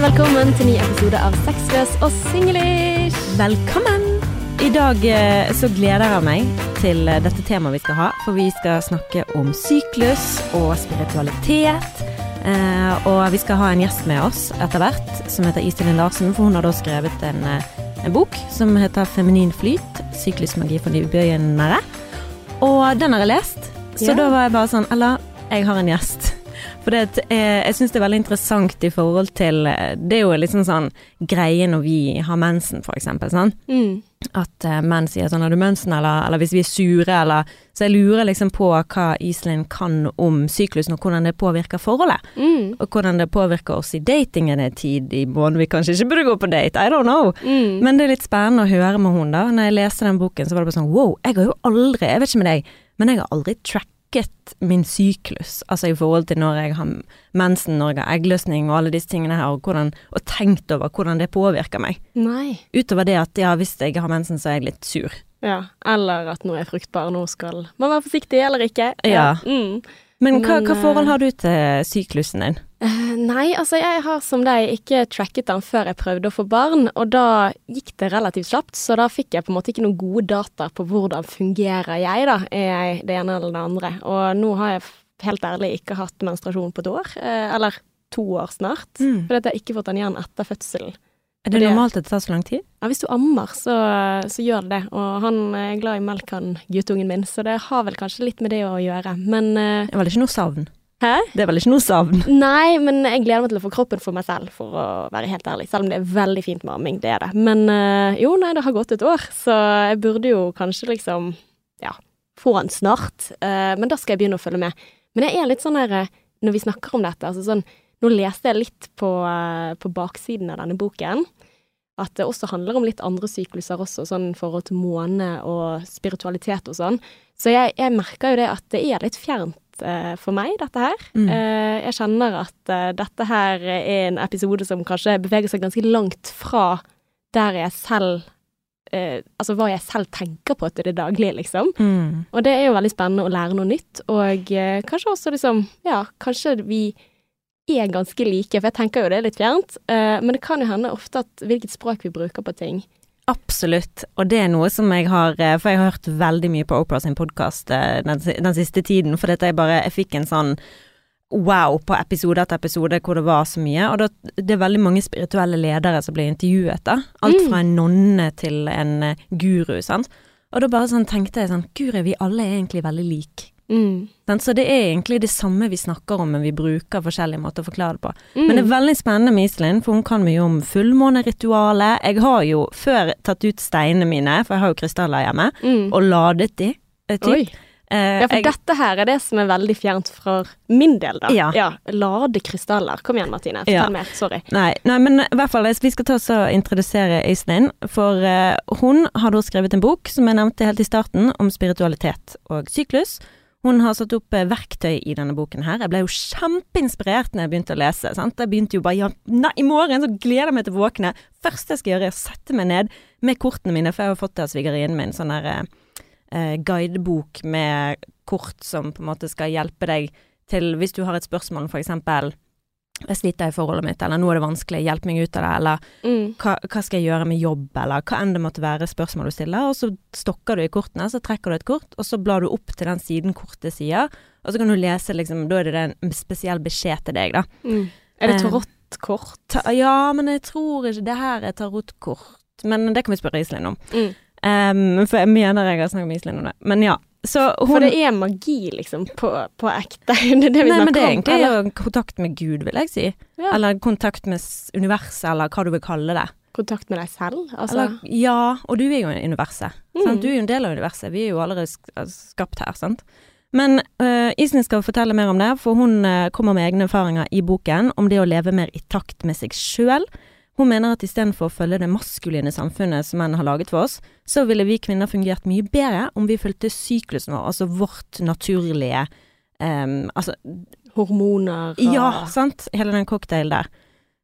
velkommen til ny episode av Sexløs og singlish. Velkommen! I dag eh, så gleder jeg meg til eh, dette temaet vi skal ha, for vi skal snakke om syklus og spiritualitet. Eh, og vi skal ha en gjest med oss etter hvert, som heter Iselin Larsen, for hun har da skrevet en, en bok som heter 'Feminin flyt syklusmagi for de ubøyende'. Og den har jeg lest, så Ja. da var jeg bare sånn Eller, jeg har en gjest. For det, eh, jeg syns det er veldig interessant i forhold til eh, Det er jo liksom sånn greie når vi har mensen, for eksempel. Sånn? Mm. At eh, menn sier sånn 'har du mensen', eller, eller hvis vi er sure, eller Så jeg lurer liksom på hva Iselin kan om syklusen, og hvordan det påvirker forholdet. Mm. Og hvordan det påvirker oss i datingen en tid i måneden vi kanskje ikke burde gå på date. I don't know. Mm. Men det er litt spennende å høre med hun da. Når jeg leste den boken, så var det bare sånn wow, jeg har jo aldri, jeg vet ikke med deg, men jeg har aldri tracket min syklus. Altså i forhold til når jeg har mensen, når jeg har eggløsning og alle disse tingene her, og, hvordan, og tenkt over hvordan det påvirker meg. Nei. Utover det at ja, hvis jeg har mensen, så er jeg litt sur. Ja. Eller at nå er jeg fruktbar, nå skal man være forsiktig eller ikke. Ja. Mm. Men hva, hva forhold eh, har du til syklusen din? Eh, nei, altså jeg har som deg ikke tracket den før jeg prøvde å få barn, og da gikk det relativt kjapt, så da fikk jeg på en måte ikke noen gode data på hvordan fungerer jeg, da. Er jeg det ene eller det andre? Og nå har jeg helt ærlig ikke hatt menstruasjon på et år, eh, eller to år snart, Mm. fordi jeg ikke fått den igjen etter fødselen. Er det det- normalt at det tar så lang tid? Ja, hvis du ammer, så, så gjør det det. Og han er glad i melk, han guttungen min, så det har vel kanskje litt med det å gjøre. Men eh, Det var ikke noe savn? Hæ? Det er vel ikke noe savn? Nei, men jeg gleder meg til å få kroppen for meg selv, for å være helt ærlig. Selv om det er veldig fint med amming, det er det. Men eh, jo, nei, det har gått et år, så jeg burde jo kanskje liksom, ja, få han snart. Eh, men da skal jeg begynne å følge med. Men jeg er litt sånn her, eh, når vi snakker om dette, altså sånn, nå leste jeg litt på, på baksiden av denne boken, at det også handler om litt andre sykluser også, sånn forhold til måne og spiritualitet og sånn. Så jeg, jeg merker jo det at det er litt fjernt eh, for meg, dette her. Mm. Eh, jeg kjenner at eh, dette her er en episode som kanskje beveger seg ganske langt fra der jeg selv eh, Altså hva jeg selv tenker på til det daglige, liksom. Mm. Og det er jo veldig spennende å lære noe nytt, og eh, kanskje også liksom Ja, kanskje vi er ganske like, for jeg tenker jo det er litt fjernt, eh, men det kan jo hende ofte at hvilket språk vi bruker på ting. Absolutt, og det er noe som jeg har eh, For jeg har hørt veldig mye på Oprah sin podkast den, den siste tiden, for dette jeg bare Jeg fikk en sånn wow på episode etter episode hvor det var så mye. Og da, det er veldig mange spirituelle ledere som blir intervjuet, da. Alt Mm. fra en nonne til en eh, guru, sant. Og da bare sånn tenkte jeg sånn Guri, vi alle er egentlig veldig like. Mm. Så det er egentlig det samme vi snakker om, men vi bruker forskjellige måter å forklare det på. Mm. Men det er veldig spennende med Iselin, for hun kan mye om fullmåneritualet. Jeg har jo før tatt ut steinene mine, for jeg har jo krystaller hjemme, mm. og ladet de. eh, typ. Eh, Ja, for jeg, dette her er det som er veldig fjernt for min del, da. Ja. Lade krystaller. Kom igjen, Martine. Fortell Ja. mer. Sorry. nei, nei, men i hvert fall, vi skal ta oss og introdusere Øystein. for uh, hun har da skrevet en bok, som jeg nevnte helt i starten, om spiritualitet og syklus. Hun har satt opp eh, verktøy i denne boken her. Jeg ble jo kjempeinspirert når jeg begynte å lese. Sant? Jeg begynte jo bare ja, nei, i morgen så gleder jeg meg til å våkne. Første jeg skal gjøre er å sette meg ned med kortene mine, for jeg har fått det av svigerinnen min. Sånn der eh, eh, guidebok med kort som på en måte skal hjelpe deg til hvis du har et spørsmål, for eksempel jeg sliter i forholdet mitt, eller nå er det vanskelig, hjelp meg ut av det, eller Mm. hva, hva skal jeg gjøre med jobb, eller hva enn det måtte være spørsmål du stiller, og så stokker du i kortene, så trekker du et kort, og så blar du opp til den siden kortet sier, og så kan du lese liksom, da er det en spesiell beskjed til deg, da. Mm. Er det Eh, tarotkort? Ta, ja, men jeg tror ikke det her er tarotkort, men det kan vi spørre Iselin om. Mm. Um, for jeg mener jeg har snakket med Iselin om det. Men ja, hun For det er magi, liksom, på, på ekte. Det er det vi Nei, men det er egentlig eller? jo kontakt med Gud, vil jeg si. Ja. Eller kontakt med universet, eller hva du vil kalle det. Kontakt med deg selv? Altså. Eller, ja, og du er jo universet. Mm. Du er jo en del av universet. Vi er jo allerede altså, skapt her, sant. Men uh, Iselin skal fortelle mer om det, for hun uh, kommer med egne erfaringer i boken om det å leve mer i takt med seg sjøl. Hun mener at istedenfor å følge det maskuline samfunnet som menn har laget for oss, så ville vi kvinner fungert mye bedre om vi fulgte syklusen vår, altså vårt naturlige um, Altså Hormoner og ja, sant? Hele den cocktailen der.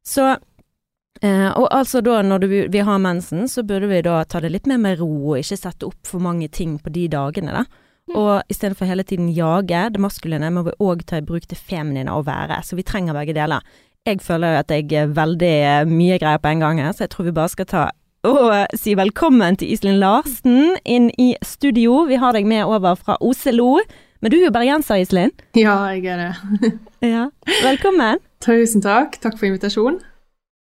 Så uh, Og altså da, når du, vi har mensen, så burde vi da ta det litt mer med ro, og ikke sette opp for mange ting på de dagene, da. Mm. Og istedenfor hele tiden jage det maskuline, må vi òg ta i bruk det feminine å være. Så vi trenger begge deler. Jeg føler jo at jeg er veldig eh, mye greier på en gang her, så jeg tror vi bare skal ta og si velkommen til Iselin Larsen inn i studio. Vi har deg med over fra Oslo. Men du er jo bergenser, Iselin? Ja, jeg er det. ja. Velkommen. Tusen takk. Takk for invitasjonen.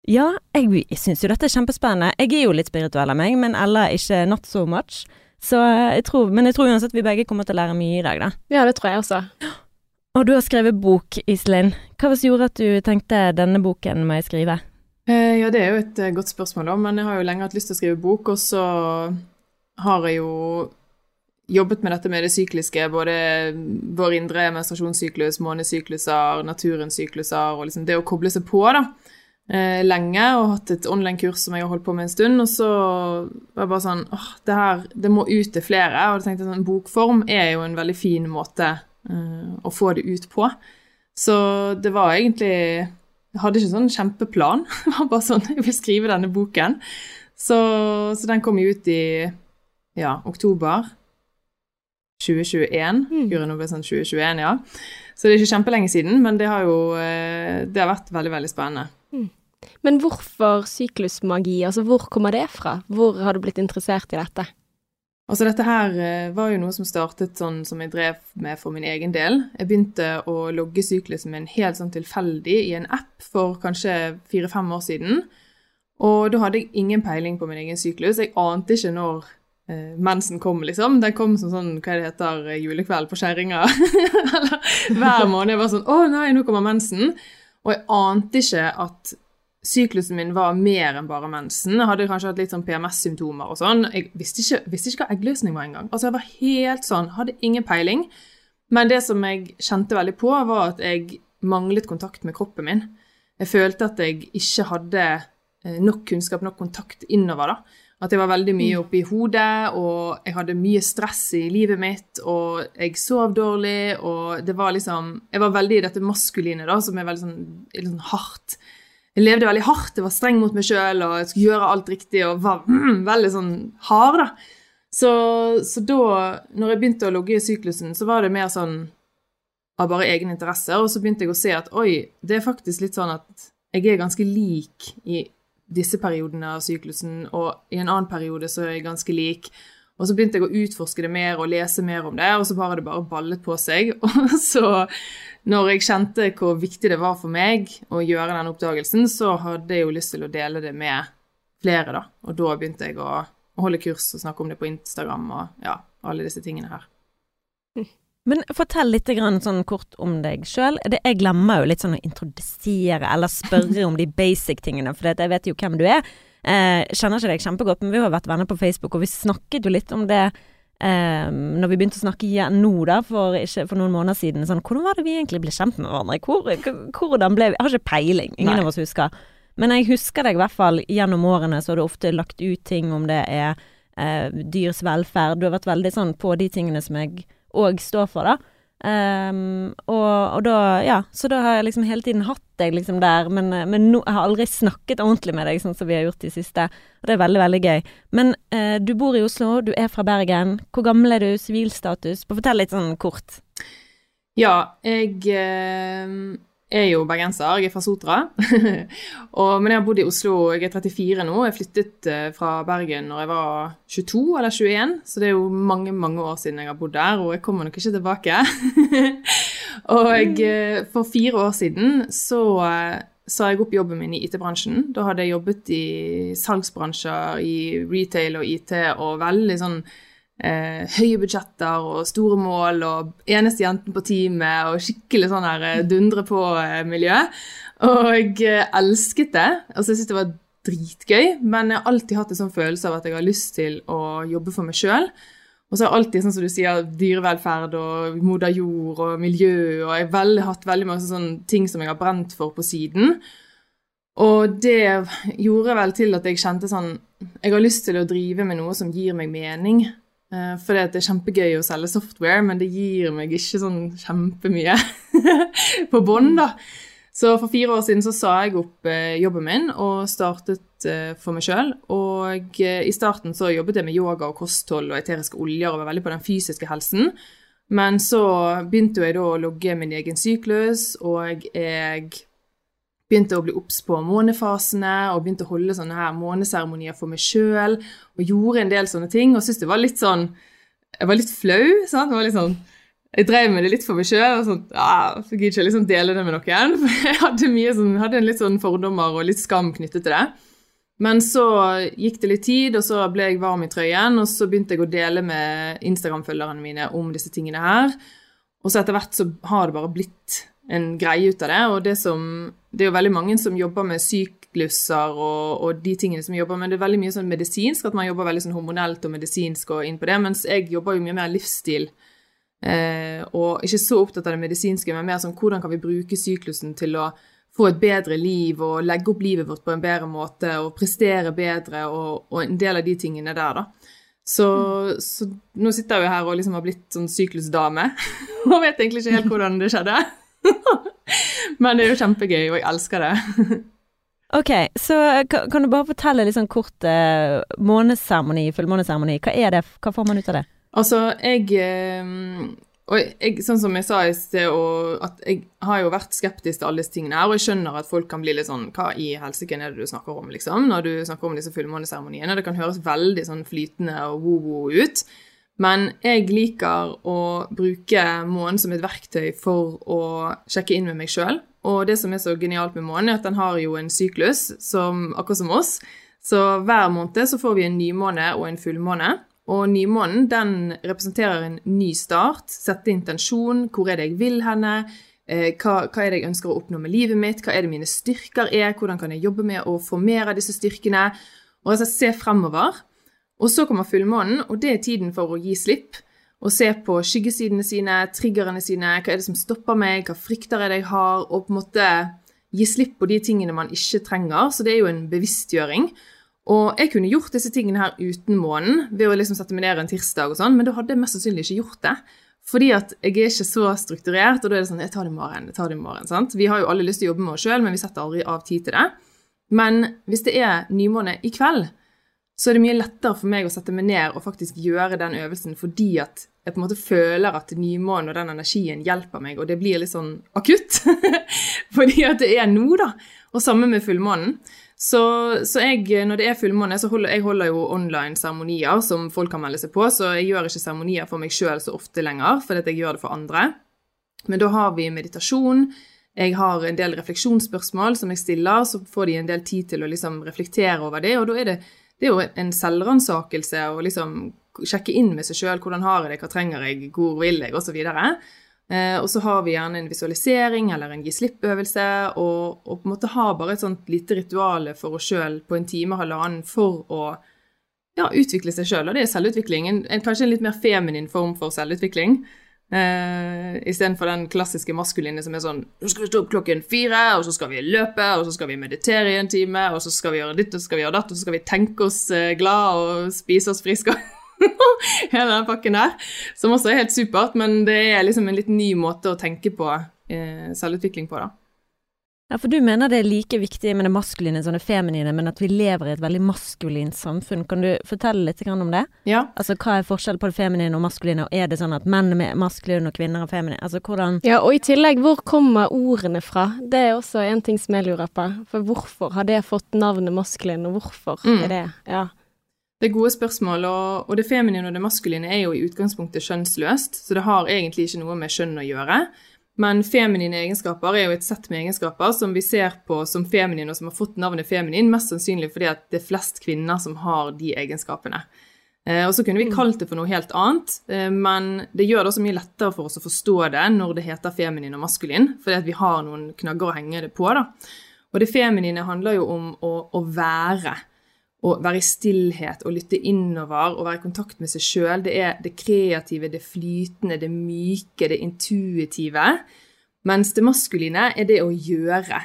Ja, jeg, jeg syns jo dette er kjempespennende. Jeg er jo litt spirituell av meg, men Ella ikke not so much. Så jeg tror, men jeg tror uansett vi begge kommer til å lære mye i dag, da. Ja, det tror jeg også. Og du har skrevet bok, Iselin. Hva var det som gjorde at du tenkte denne boken må jeg skrive? Eh, ja, det er jo et uh, godt spørsmål, da. Men jeg har jo lenge hatt lyst til å skrive bok, og så har jeg jo jobbet med dette med det sykliske. Både vår indre menstruasjonssyklus, månesykluser, naturens sykluser, og liksom det å koble seg på, da. Eh, lenge, og hatt et online-kurs som jeg har holdt på med en stund. Og så var jeg bare sånn åh, det her det må ut til flere. Og jeg tenkte sånn, bokform er jo en veldig fin måte å få det ut på. Så det var egentlig Jeg hadde ikke sånn kjempeplan. Det var bare sånn Jeg vil skrive denne boken. Så, så den kom jo ut i ja, oktober 2021. Mm. Guri, nå ble sånn 2021, ja. Så det er ikke kjempelenge siden, men det har jo eh, det har vært veldig, veldig spennende. Mm. Men hvorfor syklusmagi? Altså, hvor kommer det fra? Hvor har du blitt interessert i dette? Altså dette her eh, var jo noe som startet sånn som jeg drev med for min egen del. Jeg begynte å logge syklusen min helt sånn tilfeldig i en app for kanskje fire-fem år siden. Og da hadde jeg ingen peiling på min egen syklus. Jeg ante ikke når eh, mensen kom, liksom. Den kom som sånn, hva det heter, eh, julekveld på kjerringa. hver måned. Jeg var sånn Å nei, nå kommer mensen. Og jeg ante ikke at syklusen min var mer enn bare mensen. Jeg hadde kanskje hatt litt sånn PMS-symptomer og sånn. Jeg visste ikke, visste ikke hva eggløsning var engang. Altså, jeg var helt sånn, hadde ingen peiling. Men det som jeg kjente veldig på, var at jeg manglet kontakt med kroppen min. Jeg følte at jeg ikke hadde eh, nok kunnskap, nok kontakt innover. da. At jeg var veldig mye oppi oppe i hodet, og jeg hadde mye stress i livet mitt, og jeg sov dårlig, og det var liksom Jeg var veldig i dette maskuline, da, som er veldig sånn, litt sånn hardt jeg levde veldig hardt, jeg var streng mot meg sjøl og jeg skulle gjøre alt riktig og var mm, veldig sånn hard, da. Så, så, da, når jeg begynte å logge i syklusen, så var det mer sånn av bare egen interesse, og så begynte jeg å se at oi, det er faktisk litt sånn at jeg er ganske lik i disse periodene av syklusen, og i en annen periode så er jeg ganske lik. Og så begynte jeg å utforske det mer og lese mer om det, og så har det bare ballet på seg. Og så når jeg kjente hvor viktig det var for meg å gjøre den oppdagelsen, så hadde jeg jo lyst til å dele det med flere, da. Og da begynte jeg å holde kurs og snakke om det på Instagram og ja, alle disse tingene her. Men fortell litt sånn kort om deg sjøl. Jeg glemmer jo litt sånn å introdusere eller spørre om de basic tingene, for jeg vet jo hvem du er. Eh, kjenner ikke deg kjempegodt, men vi har vært venner på Facebook, og vi snakket jo litt om det eh, når vi begynte å snakke igjen nå, da, for, ikke, for, noen måneder siden, sånn Hvordan var det vi egentlig ble kjent med hverandre? Hvor, hvordan ble vi Jeg har ikke peiling. Ingen Nei. av oss husker. Men jeg husker deg i hvert fall gjennom årene, så har du ofte lagt ut ting om det er eh, dyrs velferd. Du har vært veldig sånn på de tingene som jeg òg står for, da. Um, og, og, da, ja, så da har jeg liksom hele tiden hatt deg liksom der, men, men no, jeg har aldri snakket ordentlig med deg sånn som vi har gjort de siste, og det er veldig, veldig gøy. Men uh, du bor i Oslo, du er fra Bergen. Hvor gammel er du, sivilstatus? Fortell litt sånn kort. Ja, jeg uh er jo bergenser, jeg er fra Sotra. og, men jeg har bodd i Oslo, jeg er 34 nå. Jeg flyttet uh, fra Bergen når jeg var 22 eller 21, så det er jo mange mange år siden jeg har bodd der, og jeg kommer nok ikke tilbake. og jeg, for fire år siden så uh, sa jeg opp jobben min i IT-bransjen. Da hadde jeg jobbet i salgsbransjer, i retail og IT, og veldig sånn eh, høye budsjetter og store mål og eneste jenten på teamet og skikkelig sånn her eh, dundre på-miljø. og jeg eh, elsket det. Altså, jeg syntes det var dritgøy, men jeg har alltid hatt en sånn følelse av at jeg har lyst til å jobbe for meg sjøl. Og så har jeg alltid, sånn som du sier, dyrevelferd og moder jord og miljø, og jeg har veldig, hatt veldig mange sånne ting som jeg har brent for på siden. Og det gjorde vel til at jeg kjente sånn Jeg har lyst til å drive med noe som gir meg mening. Uh, for det er kjempegøy å selge software, men det gir meg ikke sånn kjempemye på bånd, da. Så for fire år siden så sa jeg opp uh, jobben min og startet uh, for meg sjøl. Og i starten så jobbet jeg med yoga og kosthold og eteriske oljer og var veldig på den fysiske helsen. Men så begynte jeg da å logge min egen syklus, og jeg begynte å bli obs på månefasene og begynte å holde sånne her måneseremonier for meg sjøl. Og gjorde en del sånne ting og syntes det var litt sånn Jeg var litt flau. sant? Det var litt sånn, jeg drev med det litt for meg sjøl. og sånn, ja, så gidder ikke liksom dele det med noen. For jeg hadde, mye sånn, hadde en litt sånn fordommer og litt skam knyttet til det. Men så gikk det litt tid, og så ble jeg varm i trøyen, og så begynte jeg å dele med Instagram-følgerne mine om disse tingene her. Og så etter hvert så har det bare blitt en greie ut av det. Og det, som, det er jo veldig mange som jobber med sykluser og, og, de tingene som jobber med Det er veldig mye sånn medisinsk, at man jobber veldig sånn hormonelt og medisinsk og inn på det. Mens jeg jobber jo mye mer livsstil. Eh, og ikke så opptatt av det medisinske, men mer sånn hvordan kan vi bruke syklusen til å få et bedre liv og legge opp livet vårt på en bedre måte og prestere bedre og, og en del av de tingene der, da. Så, så, nå sitter jeg jo her og liksom har blitt sånn syklusdame og vet egentlig ikke helt hvordan det skjedde. Men det er jo kjempegøy, og jeg elsker det. ok, så kan, du bare fortelle litt sånn kort eh, måneseremoni, fullmåneseremoni. Hva er det, hva får man ut av det? Altså, jeg eh, og jeg, sånn som jeg sa i sted, at jeg har jo vært skeptisk til alle disse tingene her, og jeg skjønner at folk kan bli litt sånn Hva i helsike er det du snakker om, liksom? Når du snakker om disse fullmåneseremoniene. Det kan høres veldig sånn flytende og wo-wo ut. Men jeg liker å bruke månen som et verktøy for å sjekke inn med meg sjøl. Og det som er så genialt med månen, er at den har jo en syklus, som, akkurat som oss. Så hver måned så får vi en nymåne og en fullmåne. Og nymånen den representerer en ny start. Sette intensjon. Hvor er det jeg vil henne? Eh, hva, hva, er det jeg ønsker å oppnå med livet mitt? Hva er det mine styrker er? Hvordan kan jeg jobbe med å formere disse styrkene? Og altså se fremover. Og så kommer fullmånen, og det er tiden for å gi slipp. Og se på skyggesidene sine, triggerne sine, hva er det som stopper meg, hva frykter jeg jeg har, og på en måte gi slipp på de tingene man ikke trenger. Så det er jo en bevisstgjøring. Og jeg kunne gjort disse tingene her uten månen, ved å liksom sette meg ned en tirsdag og sånn, men da hadde jeg mest sannsynlig ikke gjort det. Fordi at jeg er ikke så strukturert, og da er det sånn Jeg tar det i morgen. jeg tar det i morgen, sant? Vi har jo alle lyst til å jobbe med oss sjøl, men vi setter aldri av tid til det. Men hvis det er nymåne i kveld, så er det mye lettere for meg å sette meg ned og faktisk gjøre den øvelsen fordi at jeg på en måte føler at nymånen og den energien hjelper meg, og det blir litt sånn akutt. fordi at det er nå, da. Og samme med fullmånen. Så, så, jeg, når det er fullmåne, så holder jeg holder jo online seremonier som folk kan melde seg på, så jeg gjør ikke seremonier for meg sjøl så ofte lenger, fordi jeg gjør det for andre. Men da har vi meditasjon. Jeg har en del refleksjonsspørsmål som jeg stiller, så får de en del tid til å liksom reflektere over det. Og da er det det er jo en selvransakelse å liksom sjekke inn med seg sjøl. Hvordan har jeg det, hva trenger jeg, hvor vil jeg, osv. Eh, og så har vi gjerne en visualisering eller en gi slipp-øvelse, og, og, på en måte ha bare et sånt lite ritual for oss sjøl på en time og halvannen for å ja, utvikle seg sjøl. Og det er selvutvikling. En, en, kanskje en litt mer feminin form for selvutvikling. Uh, Istedenfor den klassiske maskuline som er sånn Nå skal vi stå opp klokken fire, og så skal vi løpe, og så skal vi meditere i en time, og så skal vi gjøre ditt, og så skal vi gjøre datt, og så skal vi tenke oss uh, glad og spise oss friske. Hele den pakken der. Som også er helt supert, men det er liksom en litt ny måte å tenke på uh, selvutvikling på, da. Ja, for du mener det er like viktig med det maskuline som det feminine, men at vi lever i et veldig maskulint samfunn. Kan du fortelle litt om det? Ja. Altså hva er forskjellen på det feminine og maskuline, og er det sånn at menn er maskuline og kvinner er feminine? Altså hvordan Ja, og i tillegg, hvor kommer ordene fra? Det er også en ting som jeg lurer på. For hvorfor har det fått navnet maskulin, og hvorfor mm. er det Ja. Det er gode spørsmål, og, og det feminine og det maskuline er jo i utgangspunktet kjønnsløst, så det har egentlig ikke noe med kjønn å gjøre. Men feminine egenskaper er jo et sett med egenskaper som vi ser på som feminine, og som har fått navnet feminin, mest sannsynlig fordi at det er flest kvinner som har de egenskapene. Eh, og så kunne vi mm. kalt det for noe helt annet, eh, men det gjør det også mye lettere for oss å forstå det når det heter feminin og maskulin, fordi at vi har noen knagger å henge det på. da. Og det feminine handler jo om å, å være å være i stillhet og lytte innover og være i kontakt med seg sjøl. Det er det kreative, det flytende, det myke, det intuitive. Mens det maskuline er det å gjøre.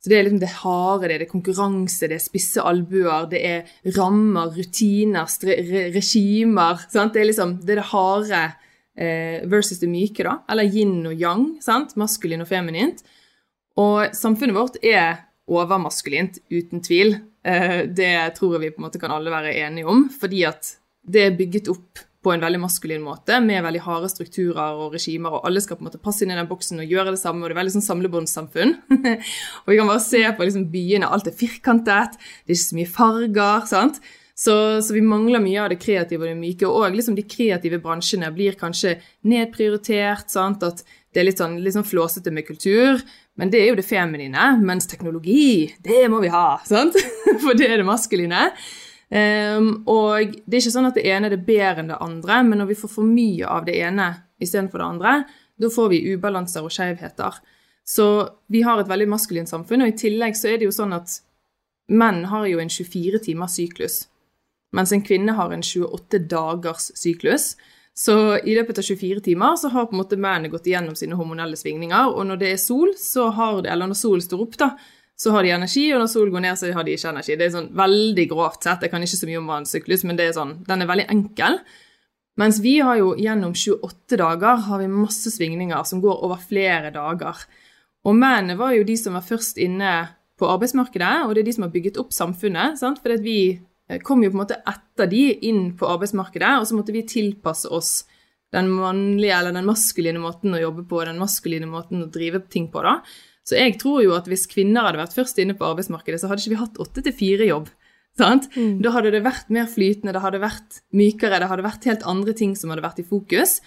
Så Det er liksom det harde, det er det konkurranse, det er spisse albuer, det er rammer, rutiner, regimer. Sant? Det er liksom det, er det harde eh, versus det myke, da. Eller yin og yang. sant? Maskulin og feminint. Og samfunnet vårt er overmaskulint, uten tvil. Eh, det tror jeg vi på en måte kan alle være enige om, fordi at det er bygget opp på en veldig maskulin måte, med veldig harde strukturer og regimer, og alle skal på en måte passe inn i den boksen og gjøre det samme, og det er veldig sånn samlebåndssamfunn. og vi kan bare se på liksom byene, alt er firkantet, det er ikke så mye farger, sant. Så, så, vi mangler mye av det kreative og det myke, og liksom de kreative bransjene blir kanskje nedprioritert, sant, at det er litt sånn, litt sånn flåsete med kultur, men det er jo det feminine, mens teknologi, det må vi ha, sant, for det er det maskuline. Um, og det er ikke sånn at det ene er det bedre enn det andre, men når vi får for mye av det ene istedenfor det andre, da får vi ubalanser og skjevheter. Så vi har et veldig maskulint samfunn, og i tillegg så er det jo sånn at menn har jo en 24 timers syklus, mens en kvinne har en 28 dagers syklus. Så i løpet av 24 timer så har på en måte mennene gått igjennom sine hormonelle svingninger, og når det er sol, så har det, eller når solen står opp, da, så har de energi, og når solen går ned, så har de ikke energi. Det er sånn veldig grovt sett. Jeg kan ikke så mye om vannsyklus, men det er sånn, den er veldig enkel. Mens vi har jo gjennom 28 dager har vi masse svingninger som går over flere dager. Og mennene var jo de som var først inne på arbeidsmarkedet, og det er de som har bygget opp samfunnet. sant? at vi kom jo på en måte etter de inn på arbeidsmarkedet, og så måtte vi tilpasse oss den mannlige eller den maskuline måten å jobbe på, den maskuline måten å drive ting på, da. Så jeg tror jo at hvis kvinner hadde vært først inne på arbeidsmarkedet, så hadde ikke vi hatt åtte til fire-jobb. Mm. Da hadde det vært mer flytende, det hadde vært mykere, det hadde vært helt andre ting som hadde vært i fokus.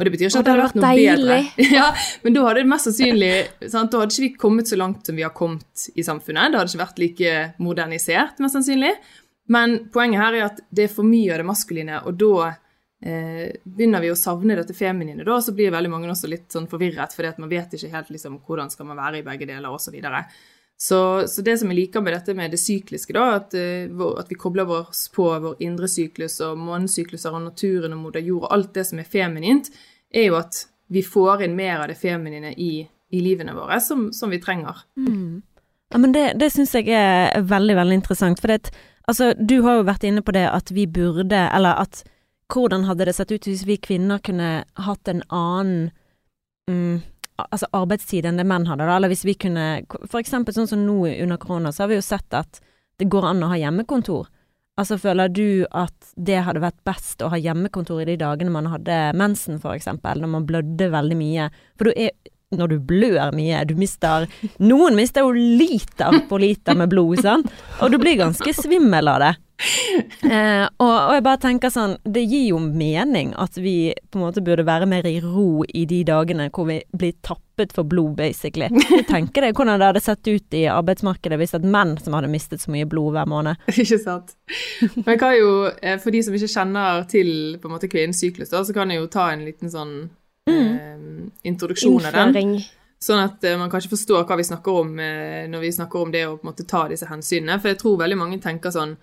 Og det betyr ikke at det hadde vært noe deilig. bedre. Ja, men da hadde det mest sannsynlig sant? Da hadde ikke vi kommet så langt som vi har kommet i samfunnet. Det hadde ikke vært like modernisert, mest sannsynlig. Men poenget her er at det er for mye av det maskuline, og da eh, begynner vi å savne dette feminine, da, så blir veldig mange også litt sånn forvirret, fordi at man vet ikke helt liksom, hvordan skal man være i begge deler, osv. Så, videre. så Så det som jeg liker med dette med det sykliske, da, at, uh, at vi kobler oss på vår indre syklus og månesykluser og naturen og moder jord og alt det som er feminint, er jo at vi får inn mer av det feminine i, i livene våre, som, som vi trenger. Mm. Ja, men det, det syns jeg er veldig, veldig interessant. For det, altså, du har jo vært inne på det at vi burde, eller at hvordan hadde det sett ut hvis vi kvinner kunne hatt en annen mm, altså arbeidstid enn det menn hadde, da? Eller hvis vi kunne For eksempel sånn som nå under korona, så har vi jo sett at det går an å ha hjemmekontor. Altså, føler du at det hadde vært best å ha hjemmekontor i de dagene man hadde mensen, for eksempel, når man blødde veldig mye? For du er når du blør mye, du mister Noen mister jo liter på liter med blod, sant? Og du blir ganske svimmel av det. Eh, og, og, jeg bare tenker sånn Det gir jo mening at vi på en måte burde være mer i ro i de dagene hvor vi blir tappet for blod, basically. Du tenker deg hvordan det hadde sett ut i arbeidsmarkedet hvis et menn som hadde mistet så mye blod hver måned. Ikke sant. Men jeg kan jo, eh, for de som ikke kjenner til på en måte kvinnens syklus, så kan jeg jo ta en liten sånn mm. eh, introduksjon av den. Sånn at uh, man kanskje forstår hva vi snakker om uh, når vi snakker om det å på en måte ta disse hensynene. For jeg tror veldig mange tenker sånn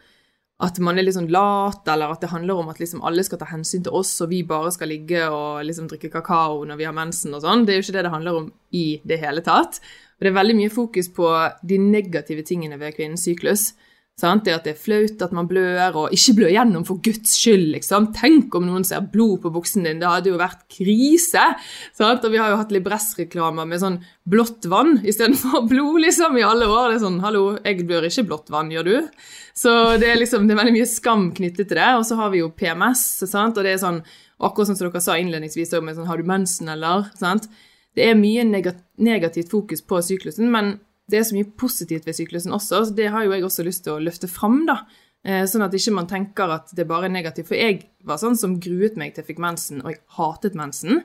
at man er litt sånn lat, eller at det handler om at liksom alle skal ta hensyn til oss, og vi bare skal ligge og liksom drikke kakao når vi har mensen og sånn. Det er jo ikke det det handler om i det hele tatt. Og det er veldig mye fokus på de negative tingene ved kvinnens syklus. Sant? Det at det er flaut at man blør, og ikke blø gjennom for Guds skyld, liksom. Tenk om noen ser blod på buksen din, det hadde jo vært krise. Sant? Og vi har jo hatt Libresse-reklamer med sånn blått vann istedenfor blod, liksom, i alle år. Det er sånn, hallo, jeg blør ikke blått vann, gjør du? Så det er liksom, det er veldig mye skam knyttet til det. Og så har vi jo PMS, sant? og det er sånn, akkurat som dere sa innledningsvis, med sånn, har du mensen, eller? Sant? Det er mye negativt fokus på syklusen, men det er så mye positivt ved syklusen også, så det har jo jeg også lyst til å løfte fram, da. Eh, sånn at ikke man tenker at det bare er negativt. For jeg var sånn som gruet meg til jeg fikk mensen, og jeg hatet mensen.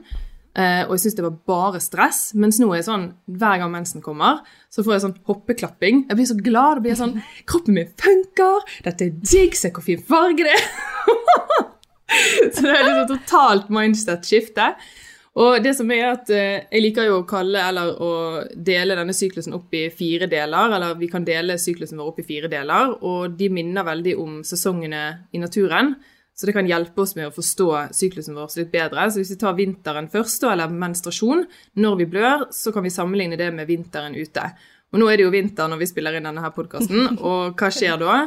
Uh, og jeg syntes det var bare stress. Mens nå er jeg sånn hver gang mensen kommer, så får jeg sånn hoppeklapping. Jeg blir så glad. Det blir sånn Kroppen min funker! Dette er digg! Se hvor fin farge det er! så det er liksom totalt mindset-skifte. Og det som er at eh, Jeg liker jo å kalle, eller å dele denne syklusen opp i fire deler. Eller vi kan dele syklusen vår opp i fire deler, og de minner veldig om sesongene i naturen. Så det kan hjelpe oss med å forstå syklusen vår litt bedre. Så hvis vi tar vinteren først, eller menstruasjon, når vi blør, så kan vi sammenligne det med vinteren ute. Og nå er det jo vinter når vi spiller inn denne her podkasten, og hva skjer da?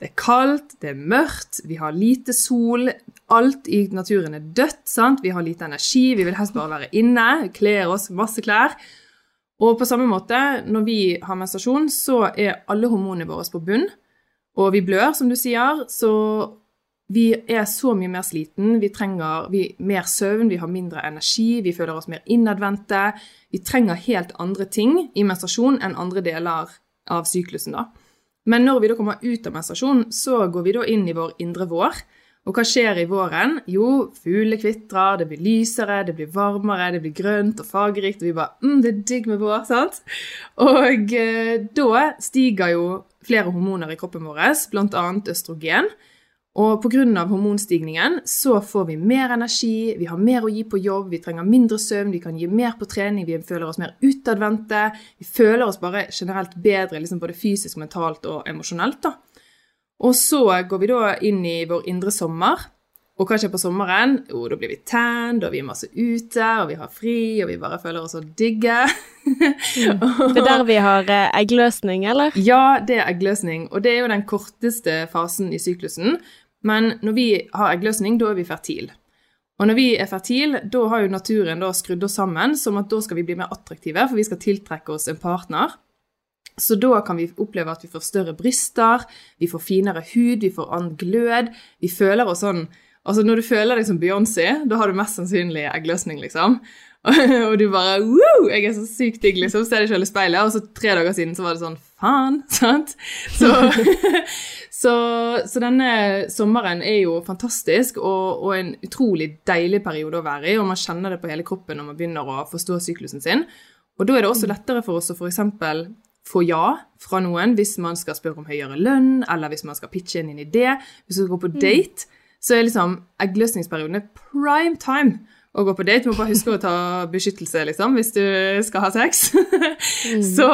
Det er kaldt, det er mørkt, vi har lite sol. Alt i naturen er dødt. sant? Vi har lite energi, vi vil helst bare være inne, kler oss masse klær. Og på samme måte, når vi har menstruasjon, så er alle hormonene våre på bunn. Og vi blør, som du sier, så vi er så mye mer sliten, vi trenger vi, mer søvn, vi har mindre energi, vi føler oss mer innadvendte. Vi trenger helt andre ting i menstruasjon enn andre deler av syklusen. da. Men når vi da kommer ut av menstruasjon, så går vi da inn i vår indre vår. Og hva skjer i våren? Jo, fuglene kvitrer, det blir lysere, det blir varmere, det blir grønt og fargerikt, og vi bare mm, det er digg med vår, sant? Og eh, da stiger jo flere hormoner i kroppen vår, bl.a. østrogen. Og pga. hormonstigningen så får vi mer energi, vi har mer å gi på jobb, vi trenger mindre søvn, vi kan gi mer på trening, vi føler oss mer utadvendte. Vi føler oss bare generelt bedre, liksom både fysisk, mentalt og emosjonelt. da. Og så går vi da inn i vår indre sommer. Og hva skjer på sommeren? Jo, da blir vi tanned, og vi er masse ute, og vi har fri, og vi bare føler oss så digge. Mm. Det er der vi har eh, eggløsning, eller? Ja, det er eggløsning. Og det er jo den korteste fasen i syklusen. Men når vi har eggløsning, da er vi fertil. Og når vi er fertil, da har jo naturen da skrudd oss sammen som at da skal vi bli mer attraktive, for vi skal tiltrekke oss en partner. Så da kan vi oppleve at vi får større bryster, vi får finere hud, vi får annen glød. Vi føler oss sånn Altså, når du føler deg som Beyoncé, da har du mest sannsynlig eggløsning, liksom. og du bare Woo! Jeg er så sykt digg, liksom. Ser deg selv i speilet. Og så tre dager siden så var det sånn Faen! Sant? Så, så, så, denne sommeren er jo fantastisk og, og, en utrolig deilig periode å være i. Og man kjenner det på hele kroppen når man begynner å forstå syklusen sin. Og da er det også lettere for oss å f.eks. få ja fra noen hvis man skal spørre om høyere lønn, eller hvis man skal pitche inn en idé. Hvis du skal gå på mm. date, så er liksom eggløsningsperioden prime time å gå på date. Må bare huske å ta beskyttelse, liksom, hvis du skal ha sex. mm. så,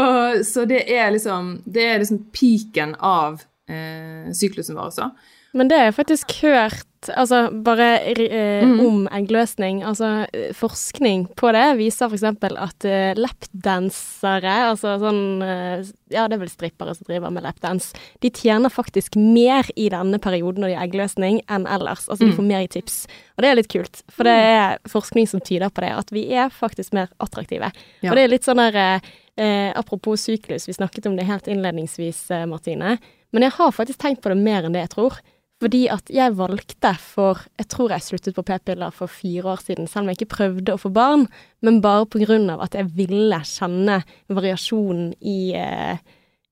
så, det er liksom Det er liksom piken av eh, syklusen vår også. Men det har jeg faktisk hørt, altså bare eh, mm. om eggløsning. Altså forskning på det viser f.eks. at eh, lapdansere, altså sånn eh, Ja, det er vel strippere som driver med lapdans. De tjener faktisk mer i denne perioden når de har eggløsning, enn ellers. Altså de mm. får mer i tips. Og det er litt kult, for det mm. er forskning som tyder på det, at vi er faktisk mer attraktive. Ja. Og det er litt sånn der Eh, Apropos syklus, vi snakket om det helt innledningsvis, Martine. Men jeg har faktisk tenkt på det mer enn det jeg tror. Fordi at jeg valgte for Jeg tror jeg sluttet på p-piller for fire år siden, selv om jeg ikke prøvde å få barn, men bare på grunn av at jeg ville kjenne variasjonen i, uh,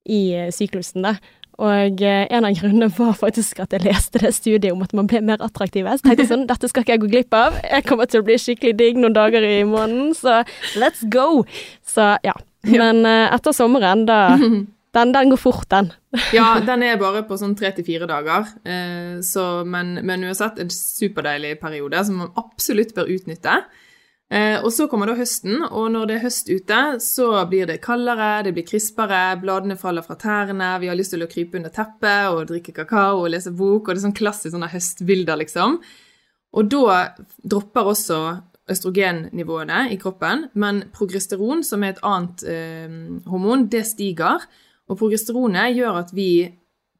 i syklusen, da. Og uh, en av grunnene var faktisk at jeg leste det studiet om at man ble mer attraktiv. Så tenkte jeg sånn, dette skal ikke jeg gå glipp av. Jeg kommer til å bli skikkelig digg noen dager i måneden, så let's go! Så ja. Men uh, etter sommeren, da Den, den, går fort, den. ja, den er bare på sånn tre til fire dager. Eh, så, men, men, uansett en superdeilig periode som man absolutt bør utnytte. Eh, og så kommer da høsten, og når det er høst ute, så blir det kaldere, det blir krispere, bladene faller fra tærne, vi har lyst til å krype under teppet og drikke kakao og lese bok, og det er sånn klassisk sånne høstbilder, liksom. Og da dropper også østrogennivåene i kroppen, men progesteron, som er et annet eh, hormon, det stiger. Og progesteronet gjør at vi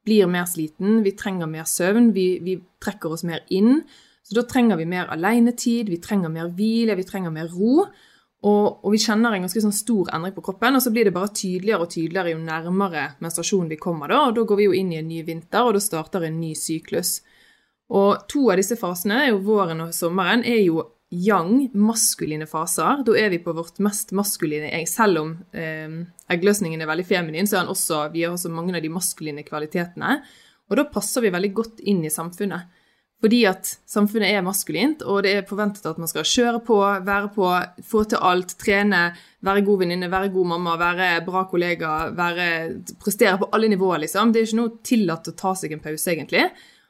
blir mer sliten, vi trenger mer søvn, vi, vi trekker oss mer inn. Så da trenger vi mer alenetid, vi trenger mer hvile, vi trenger mer ro. Og, og, vi kjenner en ganske sånn stor endring på kroppen, og så blir det bare tydeligere og tydeligere jo nærmere menstruasjonen vi kommer. Da, og da går vi jo inn i en ny vinter, og da starter en ny syklus. Og to av disse fasene, jo våren og sommeren, er jo yang, maskuline faser. Da er vi på vårt mest maskuline jeg. Selv om eh, eggløsningen er veldig feminin, så er også, vi har også mange av de maskuline kvalitetene. Og da passer vi veldig godt inn i samfunnet. Fordi at samfunnet er maskulint, og det er forventet at man skal kjøre på, være på, få til alt, trene, være god venninne, være god mamma, være bra kollega, være, prestere på alle nivåer, liksom. Det er ikke noe tillatt å ta seg en pause, egentlig.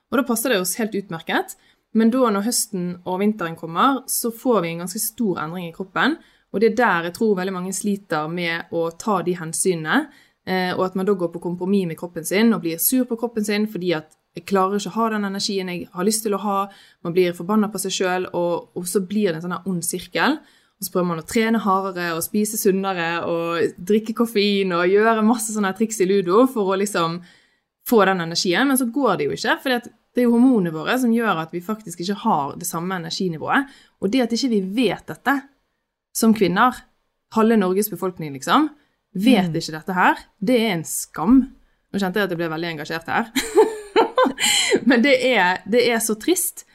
Og da passer det oss helt utmerket. Men da når høsten og vinteren kommer, så får vi en ganske stor endring i kroppen. Og det er der jeg tror veldig mange sliter med å ta de hensynene. Eh, og at man da går på kompromiss med kroppen sin og blir sur på kroppen sin fordi at jeg klarer ikke å ha den energien jeg har lyst til å ha. Man blir forbanna på seg sjøl, og, og, så blir det en sånn ond sirkel. Og så prøver man å trene hardere og spise sunnere og drikke koffein og gjøre masse sånne triks i ludo for å liksom få den energien, men så går det jo ikke. For det er jo hormonene våre som gjør at vi faktisk ikke har det samme energinivået. Og det at ikke vi vet dette som kvinner, halve Norges befolkning, liksom, vet mm. ikke dette her, det er en skam. Nå kjente jeg at jeg ble veldig engasjert her. Men det er, det er så trist,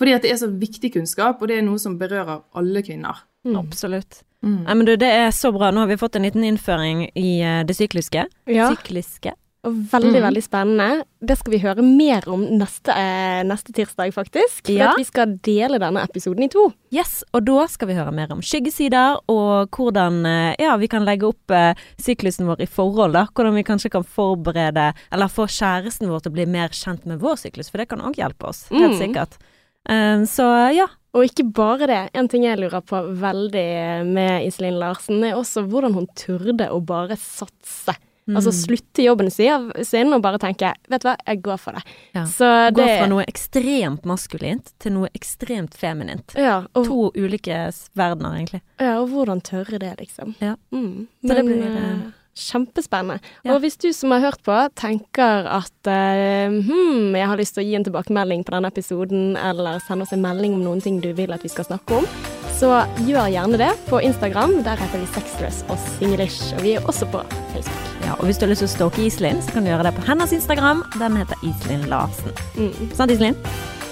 fordi at det er så viktig kunnskap, og det er noe som berører alle kvinner. Mm. Absolutt. Mm. Nei, men du, det er så bra. Nå har vi fått en liten innføring i eh, det sykliske. Ja, Sykliske. Og veldig, mm. veldig spennende. Det skal vi høre mer om neste, eh, neste tirsdag, faktisk. For Ja. vi skal dele denne episoden i to. Yes, og da skal vi høre mer om skyggesider, og hvordan eh, ja, vi kan legge opp eh, syklusen vår i forhold. da. Hvordan vi kanskje kan forberede, eller få kjæresten vår til å bli mer kjent med vår syklus, for det kan òg hjelpe oss. Helt Mm. sikkert. Um, så ja. Og ikke bare det. En ting jeg lurer på veldig med Iselin Larsen, er også hvordan hun turde å bare satse. Altså Mm. slutte jobben sin og bare tenke 'vet du hva, jeg går for det'. Ja. Så Gå det fra noe ekstremt maskulint til noe ekstremt feminint. ja, og, To ulike verdener, egentlig. ja, og hvordan tørre det, liksom. Ja. Mm. Så det blir, eh, Kjempespennende. Ja. Og hvis du som har hørt på, tenker at uh, hm, jeg har lyst til å gi en tilbakemelding på denne episoden, eller sende oss en melding om noen ting du vil at vi skal snakke om, så gjør gjerne det på Instagram. Der heter vi Sexless og Singlish, og vi er også på Facebook. Ja, og hvis du har lyst til å stalke Iselin, så kan du gjøre det på hennes Instagram. Den heter Iselin Larsen. Mm. Sant, Iselin?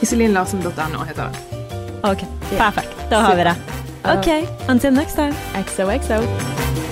Iselinlarsen.no heter det. Ok, perfekt. Da har vi det. Ok, until next time. XOXO.